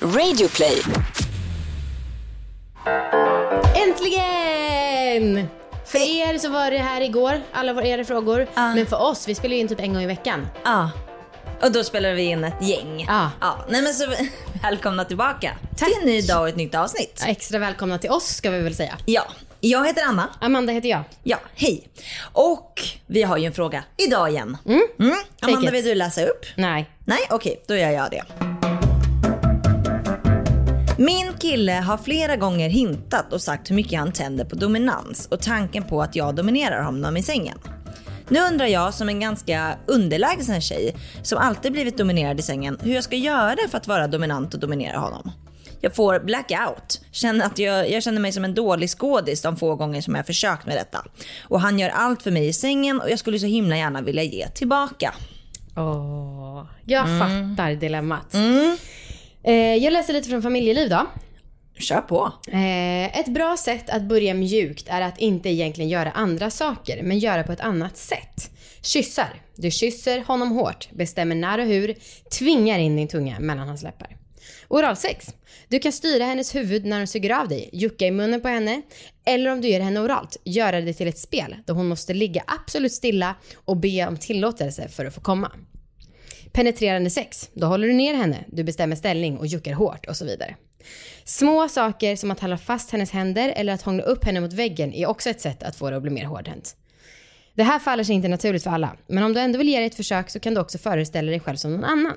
Radioplay. Äntligen! För er så var det här igår, alla era frågor. Men för oss, vi spelar ju in typ en gång i veckan. Ja. Och då spelar vi in ett gäng. Ja. ja. Nej men så välkomna tillbaka Tack. till en ny dag och ett nytt avsnitt. Extra välkomna till oss ska vi väl säga. Ja. Jag heter Anna. Amanda heter jag. Ja, hej. Och vi har ju en fråga idag igen. Mm. Amanda, it. vill du läsa upp? Nej. Nej, okej, då gör jag det. Min kille har flera gånger hintat och sagt hur mycket han tänder på dominans och tanken på att jag dominerar honom i sängen. Nu undrar jag som en ganska underlägsen tjej som alltid blivit dominerad i sängen hur jag ska göra för att vara dominant och dominera honom. Jag får blackout. Känner att jag, jag känner mig som en dålig skådis de få gånger som jag försökt med detta. Och han gör allt för mig i sängen och jag skulle så himla gärna vilja ge tillbaka. Åh, jag fattar dilemmat. Eh, jag läser lite från familjeliv då. Kör på. Eh, ett bra sätt att börja mjukt är att inte egentligen göra andra saker, men göra på ett annat sätt. Kyssar. Du kysser honom hårt, bestämmer när och hur, tvingar in din tunga mellan hans läppar. Oralsex. Du kan styra hennes huvud när hon suger av dig, jucka i munnen på henne, eller om du ger henne oralt, göra det till ett spel då hon måste ligga absolut stilla och be om tillåtelse för att få komma. Penetrerande sex. Då håller du ner henne, du bestämmer ställning och juckar hårt och så vidare. Små saker som att hålla fast hennes händer eller att hångla upp henne mot väggen är också ett sätt att få det att bli mer hårdhänt. Det här faller sig inte naturligt för alla, men om du ändå vill ge det ett försök så kan du också föreställa dig själv som någon annan.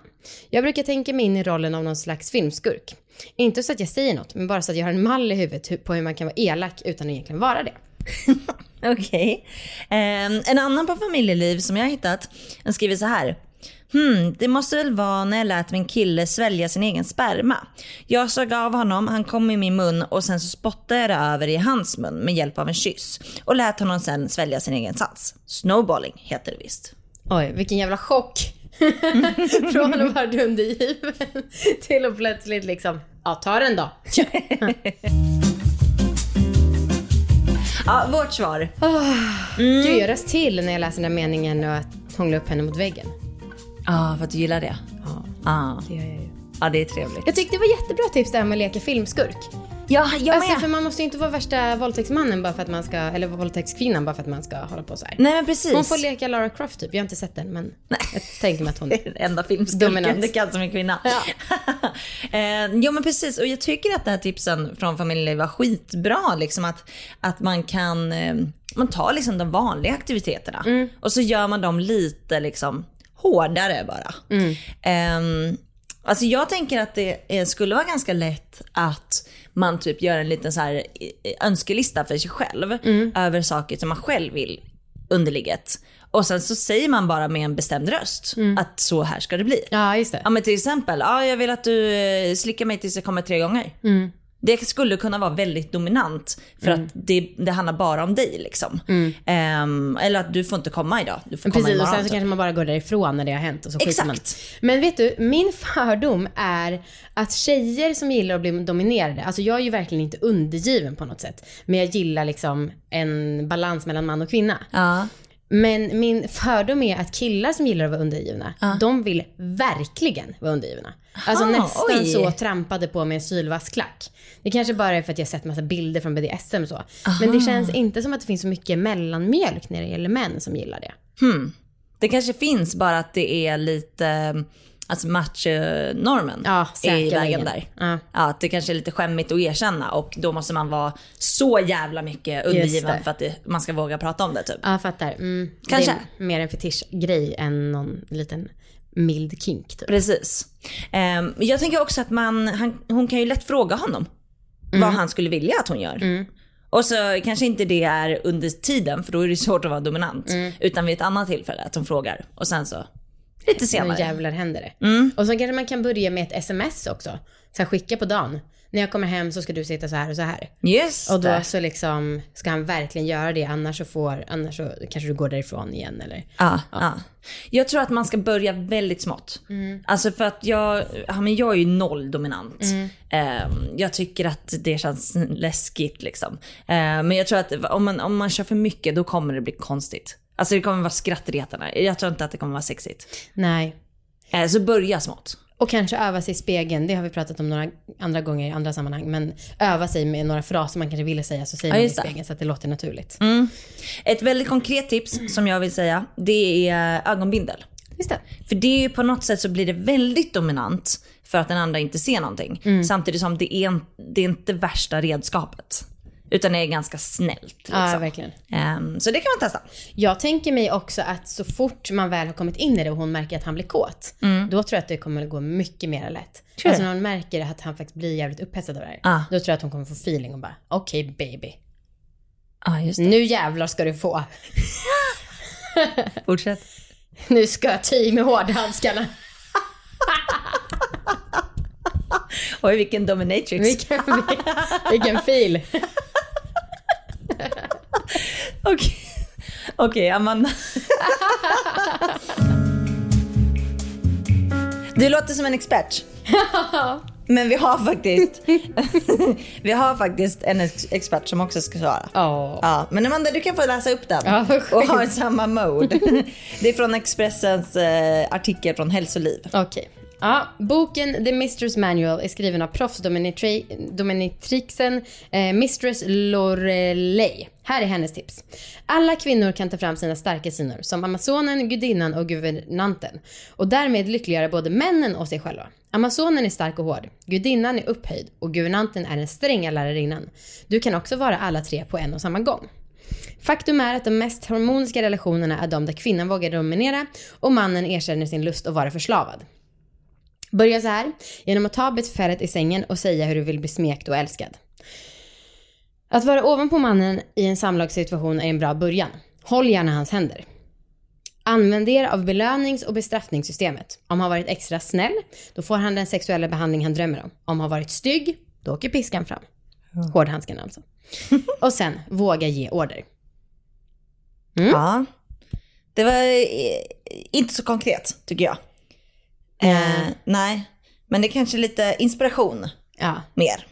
Jag brukar tänka mig in i rollen av någon slags filmskurk. Inte så att jag säger något, men bara så att jag har en mall i huvudet på hur man kan vara elak utan att egentligen vara det. Okej. Ehm, en annan på familjeliv som jag har hittat, den skriver så här. Hmm, det måste väl vara när jag lät min kille svälja sin egen sperma. Jag såg av honom, han kom i min mun och sen så spottade jag det över i hans mun med hjälp av en kyss. Och lät honom sen svälja sin egen sats. Snowballing heter det visst. Oj, vilken jävla chock. Från att vara dundergiven till att plötsligt liksom, ja ta den då. Ja, vårt svar. Gud, jag röst till när jag läser den där meningen och att hångla upp henne mot väggen. Ja, för att du gillar det. Ja, Ja, det gör jag ju. ja det är trevligt. Jag tyckte det var jättebra tips det här med att leka filmskurk. Ja, jag Alltså för man måste ju inte vara värsta våldtäktsmannen bara för att man ska, eller våldtäktskvinnan bara för att man ska hålla på så här. Nej men precis. Hon får leka Lara Croft typ, jag har inte sett den men jag tänker mig att hon... Det är den enda filmskurken det kan som en kvinna. Ja. eh, jo men precis och jag tycker att det här tipsen från familjen var skitbra. Liksom att, att man kan, eh, man tar liksom de vanliga aktiviteterna Mm. och så gör man dem lite liksom hårdare bara. Mm. Ehm, alltså jag tänker att det skulle vara ganska lätt att man typ gör en liten så här önskelista för sig själv Mm. över saker som man själv vill under ligget. Och sen så säger man bara med en bestämd röst att så här ska det bli. Mm. Ja, just det. Ja men till exempel, ja, jag vill att du eh, slickar mig tills jag kommer tre gånger. Mm. Det skulle kunna vara väldigt dominant för att det, det handlar bara om dig liksom. Ehm, eller att du får inte komma idag, du får komma Precis, och imorgon. sen så typ. kanske man bara går därifrån när det har hänt och så skiter man. Exakt. Men vet du, min fördom är att tjejer som gillar att bli dominerade, alltså jag är ju verkligen inte undergiven på något sätt, men jag gillar liksom en balans mellan man och kvinna. Ja. Men min fördom är att killar som gillar att vara undergivna, de vill verkligen vara undergivna. Alltså Aha, nästan oj. så trampade på med en sylvassklack. Det kanske bara är för att jag sett massa bilder från BDSM och så. Men det känns inte som att det finns så mycket mellanmjölk när det gäller män som gillar det. Det kanske finns bara att det är lite, alltså macho-normen Ja, är i vägen där. Ja. Ja, det kanske är lite skämmigt att erkänna och då måste man vara så jävla mycket undergiven för att det, man ska våga prata om det typ. Ja, jag fattar. Mm. Kanske. Det är mer en fetischgrej än någon liten mild kink typ. Precis. Ehm, jag tänker också att man, han, hon kan ju lätt fråga honom vad han skulle vilja att hon gör. Och så kanske inte det är under tiden för då är det svårt att vara dominant. Utan vid ett annat tillfälle att hon frågar och sen så lite Nu senare. jävlar händer det. Och så kanske man kan börja med ett sms också. Så här, skicka på dagen. När jag kommer hem så ska du sitta så här och så här. Just Och då det. så liksom ska han verkligen göra det annars så får, annars så kanske du går därifrån igen eller. Ja, ja. Jag tror att man ska börja väldigt smått. Alltså för att jag, ja, men jag är ju noll dominant. Ehm, jag tycker att det känns läskigt liksom. Ehm, men jag tror att om man, om man kör för mycket då kommer det bli konstigt. Alltså det kommer vara skrattretande. Jag tror inte att det kommer vara sexigt. Nej. Eh, så börja smått. Och kanske öva sig i spegeln, det har vi pratat om några andra gånger i andra sammanhang. Men öva sig med några fraser man kanske ville säga så säger Ja, man i spegeln så att det låter naturligt. Ett väldigt konkret tips som jag vill säga, det är ögonbindel. Just det. För det är ju på något sätt så blir det väldigt dominant för att den andra inte ser någonting. Samtidigt som det är, det är inte värsta redskapet. Utan det är ganska snällt. Liksom. Ja, verkligen. Ehm, så det kan man testa. Jag tänker mig också att så fort man väl har kommit in i det och hon märker att han blir kåt, då tror jag att det kommer att gå mycket mer lätt. Tror? Alltså när hon märker att han faktiskt blir jävligt upphetsad av det här, Ah. då tror jag att hon kommer få feeling och bara, okej baby, Ja, just nu jävlar ska du få. Fortsätt. Nu ska jag i med hårdhandskarna. Oj, vilken dominatrix. Vilken, vilken fil. Okej, Okej, Amanda. Du låter som en expert. Men vi har faktiskt, vi har faktiskt en ex- expert som också ska svara. Ja. Ja, men Amanda du kan få läsa upp den vad och ha samma mode. Det är från Expressens eh, artikel från Hälsoliv. Okej. Ja, boken The Mistress Manual är skriven av proffsdominitri- eh, Mistress Lorelei. Här är hennes tips. Alla kvinnor kan ta fram sina starka sidor som Amazonen, gudinnan och guvernanten och därmed lyckliggöra både männen och sig själva. Amazonen är stark och hård, gudinnan är upphöjd och guvernanten är den stränga lärarinnan. Du kan också vara alla tre på en och samma gång. Faktum är att de mest harmoniska relationerna är de där kvinnan vågar dominera och mannen erkänner sin lust att vara förslavad. Börja så här, genom att ta befälet i sängen och säga hur du vill bli smekt och älskad. Att vara ovanpå mannen i en samlagssituation är en bra början. Håll gärna hans händer. Använd er av belönings och bestraffningssystemet. Om han varit extra snäll, då får han den sexuella behandling han drömmer om. Om han varit stygg, då åker piskan fram. Hårdhandsken alltså. Och sen, våga ge order. Mm. Ja. Det var eh, inte så konkret tycker jag. Eh, nej, men det är kanske lite inspiration Ja. mer.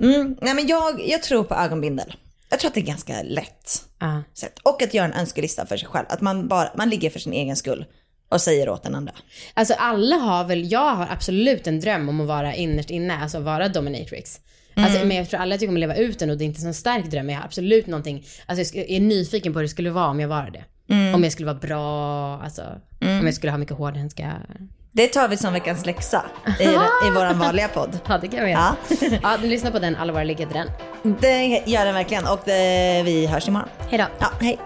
Mm, nej men jag, jag tror på ögonbindel. Jag tror att det är ganska lätt ja. sätt. Och att göra en önskelista för sig själv. Att man, bara, man ligger för sin egen skull och säger åt den andra. Alltså alla har väl, jag har absolut en dröm om att vara innerst inne, alltså vara dominatrix. Alltså, men jag tror alla tycker om att leva ut den och det är inte en så stark dröm men jag har absolut någonting, alltså jag är nyfiken på hur det skulle vara om jag var det. Om jag skulle vara bra, alltså om jag skulle ha mycket hårdhandskar. Det tar vi som veckans läxa i, i vår vanliga podd. Ja det kan vi Ja. göra. Ja, du lyssnar på den, våra ligger den. Det gör den verkligen och det, vi hörs imorgon. Hejdå. Ja, hej.